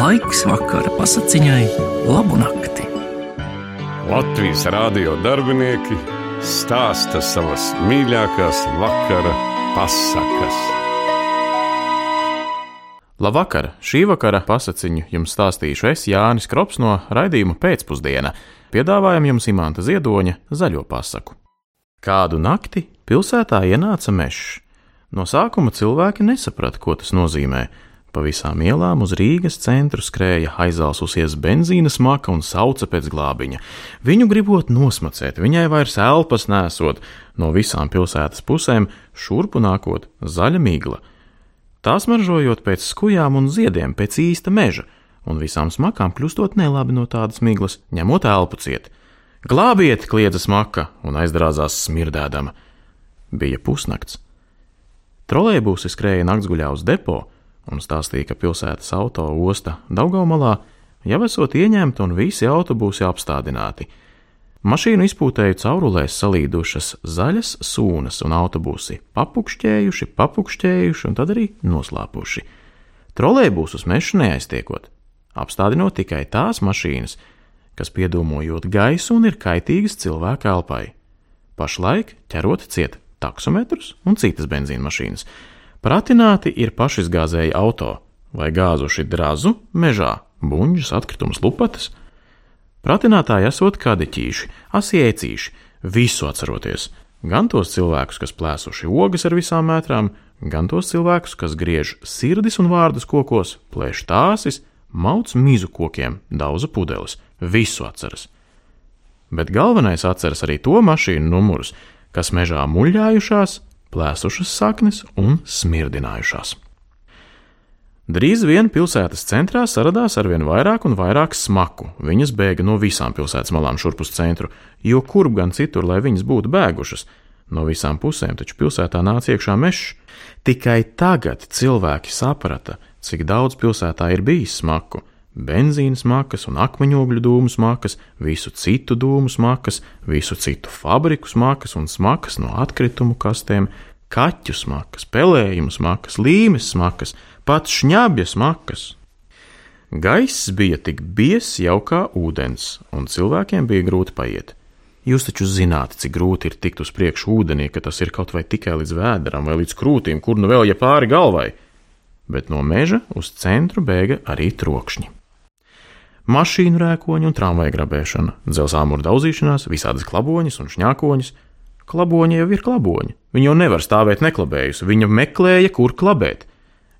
Laiks vakara pasakiņai, labu nakti. Latvijas rādio darbinieki stāsta savas mīļākās vakara pasakas. Labvakar! Šī vakara pasakiņu jums stāstīšu es Jānis Krops no raidījuma pēcpusdiena. Piedāvājam jums imanta ziedoņa zaļo pasaku. Kādu nakti pilsētā ienāca mežs. No sākuma cilvēki nesaprata, ko tas nozīmē. Pa visām ielām uz Rīgas centru skrēja aizalsusies benzīna smaka un sauca pēc glābiņa. Viņu gribot nosmacēt, viņai vairs elpas nesot, no visām pilsētas pusēm šurpu nākot zaļa migla. Tās maržojot pēc skujām un ziediem, pēc īsta meža, un visām smakām kļūstot nelabi no tādas miglas, ņemot elpu ciet. Glābiet, kliedza smaka un aizdrāzās smirdēdama. Bija pusnakts. Trolēļbūsi skrēja naktsguļā uz depo un stāstīja, ka pilsētas auto osta Daugaumalā jau esot ieņemta un visi autobusi apstādināti. Mašīnu izpūtēju caurulēs salīdušas zaļas sūnas un autobusi papukšķējuši, papukšķējuši un tad arī noslāpuši. Trolēļbūsus mežu neaiztiekot, apstādinot tikai tās mašīnas, kas piedūmojot gaisu un ir kaitīgas cilvēka elpai. Pašlaik ķerot ciet taksometrus un citas benzīna mašīnas, Pratināti ir pašizgāzēji auto vai gāzuši drazu mežā, buļģus, atkritumus, lupatas. Pratinātāji esot kadeķīši, asiecīši, visu atceroties. Gan tos cilvēkus, kas plēsuši ogas ar visām metrām, gan tos cilvēkus, kas griež sirdis un vārdus kokos, plēš tāsis, mauc mizu kokiem, dauza pudeles, visu atceras. Bet galvenais atceras arī to mašīnu numurus, kas mežā muļļājušās, plēsušas saknes un smirdinājušās. Drīz vien pilsētas centrā saradās arvien vairāk un vairāk smaku. Viņas bēga no visām pilsētas malām šurp uz centru, jo kurp gan citur, lai viņas būtu bēgušas. No visām pusēm taču pilsētā nāca iekšā mežs. Tikai tagad cilvēki saprata, cik daudz pilsētā ir bijis smaku. Benzīna smakas un akmeņogļu dūmu smakas, visu citu dūmu smakas, visu citu fabriku smakas un smakas no atkritumu kastēm, kaķu smakas, pelējumu smakas, līmes smakas, pat šņabja smakas. Gaiss bija tik biezs jau kā ūdens, un cilvēkiem bija grūti paiet. Jūs taču zināt, cik grūti ir tikt uz priekšu ūdenī, ka tas ir kaut vai tikai līdz vēderam vai līdz krūtīm, kur nu vēl ja pāri galvai. Bet no meža uz centru bēga arī trokšņi mašīnu rēkoņi un tramvaju grabēšana, dzelzāmuru daudzīšanās, visādas klaboņas un šņākoņas. Klaboņi jau ir klaboņi. Viņi jau nevar stāvēt neklabējusi, viņa meklēja, kur klabēt.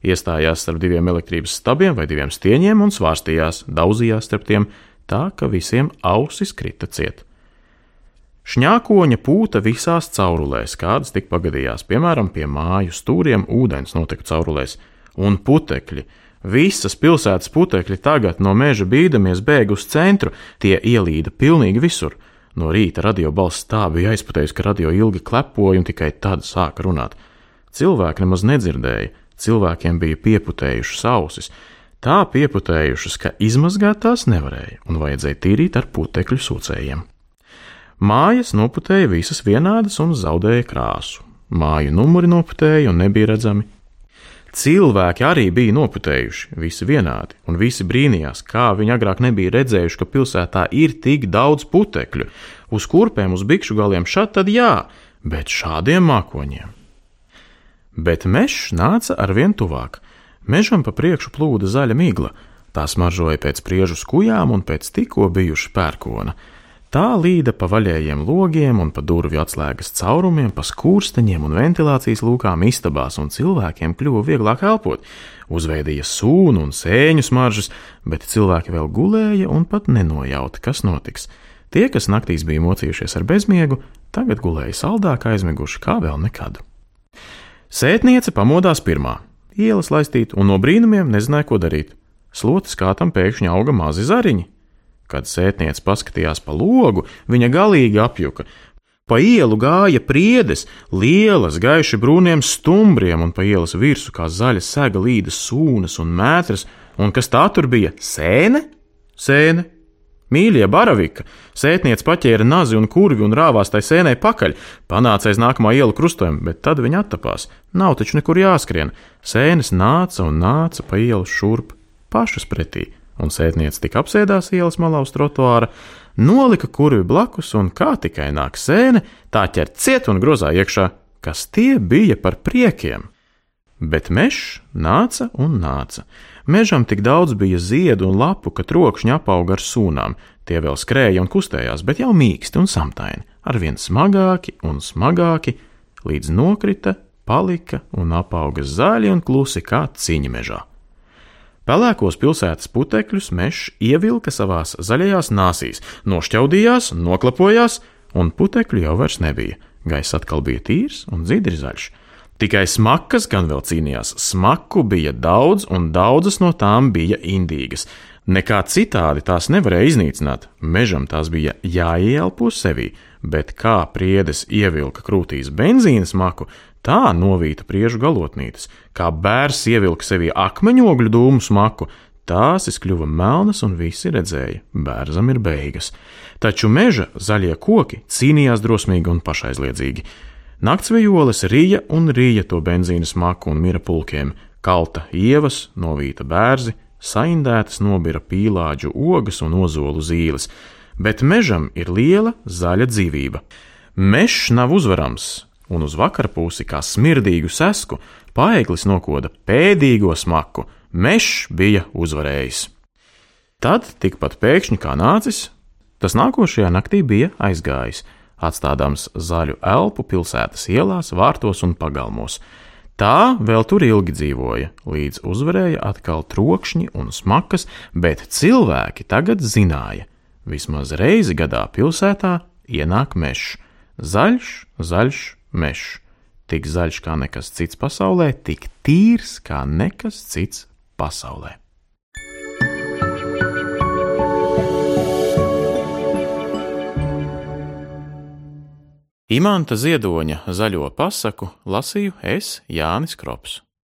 Iestājās starp diviem elektrības stabiem vai diviem stieņiem un svārstījās, daudzījās starp tiem, tā ka visiem ausis krita ciet. Šņākoņa pūta visās caurulēs, kādas tik pagadījās, piemēram, pie māju stūriem ūdens notika caurulēs, un putekļi, Visas pilsētas putekļi tagad no meža bīdamies bēg uz centru, tie ielīda pilnīgi visur. No rīta radio balss tā bija aizputējusi, ka radio ilgi klepoja un tikai tad sāka runāt. Cilvēki nemaz nedzirdēja, cilvēkiem bija pieputējušas ausis, tā pieputējušas, ka izmazgāt tās nevarēja un vajadzēja tīrīt ar putekļu sūcējiem. Mājas noputēja visas vienādas un zaudēja krāsu. Māju numuri noputēja un nebija redzami, Cilvēki arī bija noputējuši, visi vienādi, un visi brīnījās, kā viņi agrāk nebija redzējuši, ka pilsētā ir tik daudz putekļu. Uz kurpēm, uz bikšu galiem šādi tad jā, bet šādiem mākoņiem. Bet mežs nāca arvien tuvāk. Mežam pa priekšu plūda zaļa migla, tā smaržoja pēc priežu skujām un pēc tikko bijuša pērkona. Tā līda pa vaļējiem logiem un pa durvju atslēgas caurumiem, pa skūrsteņiem un ventilācijas lūkām istabās, un cilvēkiem kļuva vieglāk elpot. Uzveidīja sūnu un sēņu smaržas, bet cilvēki vēl gulēja un pat nenojauta, kas notiks. Tie, kas naktīs bija mocījušies ar bezmiegu, tagad gulēja saldāk aizmiguši kā vēl nekad. Sētniece pamodās pirmā, ielas laistīt, un no brīnumiem nezināja, ko darīt. Slotas kā tam pēkšņi auga mazi zariņi, Kad sētniece paskatījās pa logu, viņa galīgi apjuka. Pa ielu gāja priedes, lielas, gaiši brūniem stumbriem, un pa ielas virsmu kā zaļa sega līdas sūnas un mētras, un kas tā tur bija? Sēne? Sēne! Mīļie baravika! Sētniece paķēra nazi un kurvi un rāvās tai sēnē pakaļ, panāca aiz nākamā iela krustojuma, bet tad viņa attapās. Nav taču nekur jāskrien. Sēnes nāca un nāca pa ielu šurp. pašas pretī, un sētniece tik apsēdās ielas malā uz trotuāra, nolika kurvi blakus, un kā tikai nāk sēne, tā ķer ciet un grozā iekšā, kas tie bija par priekiem. Bet mežs nāca un nāca. Mežam tik daudz bija ziedu un lapu, ka trokšņi apauga ar sūnām. Tie vēl skrēja un kustējās, bet jau mīksti un samtaini, arvien smagāki un smagāki, līdz nokrita, palika un apauga zaļi un klusi kā ciņa mežā. Pelēkos pilsētas putekļus mežs ievilka savās zaļajās nāsīs, nošķaudījās, noklapojās, un putekļu jau vairs nebija. Gaiss atkal bija tīrs un dzidri zaļš. Tikai smakas gan vēl cīnījās. Smaku bija daudz, un daudzas no tām bija indīgas. Nekā citādi tās nevarēja iznīcināt. Mežam tās bija jāieelpo sevī, bet kā priedes ievilka krūtīs benzīna smaku, Tā novīta priežu galotnītes, kā bērs ievilka sevī akmeņogļu dūmu smaku, tās izkļuva melnas un visi redzēja, bērzam ir beigas. Taču meža zaļie koki cīnījās drosmīgi un pašaizliedzīgi. Naktsvijoles rīja un rīja to benzīna smaku un mira pulkiem, kalta ievas, novīta bērzi, saindētas nobira pīlāģu ogas un ozolu zīles, bet mežam ir liela zaļa dzīvība. Mežs nav uzvarams, un uz vakara pusi, kā smirdīgu sesku, paēklis nokoda pēdīgo smaku, mežs bija uzvarējis. Tad, tikpat pēkšņi kā nācis, tas nākošajā naktī bija aizgājis, atstādams zaļu elpu pilsētas ielās, vārtos un pagalmos. Tā vēl tur ilgi dzīvoja, līdz uzvarēja atkal trokšņi un smakas, bet cilvēki tagad zināja, vismaz reizi gadā pilsētā ienāk mežs - zaļš, zaļš, mežs. Tik zaļš kā nekas cits pasaulē, tik tīrs kā nekas cits pasaulē. Imanta Ziedoņa zaļo pasaku lasīju es Jānis Krops.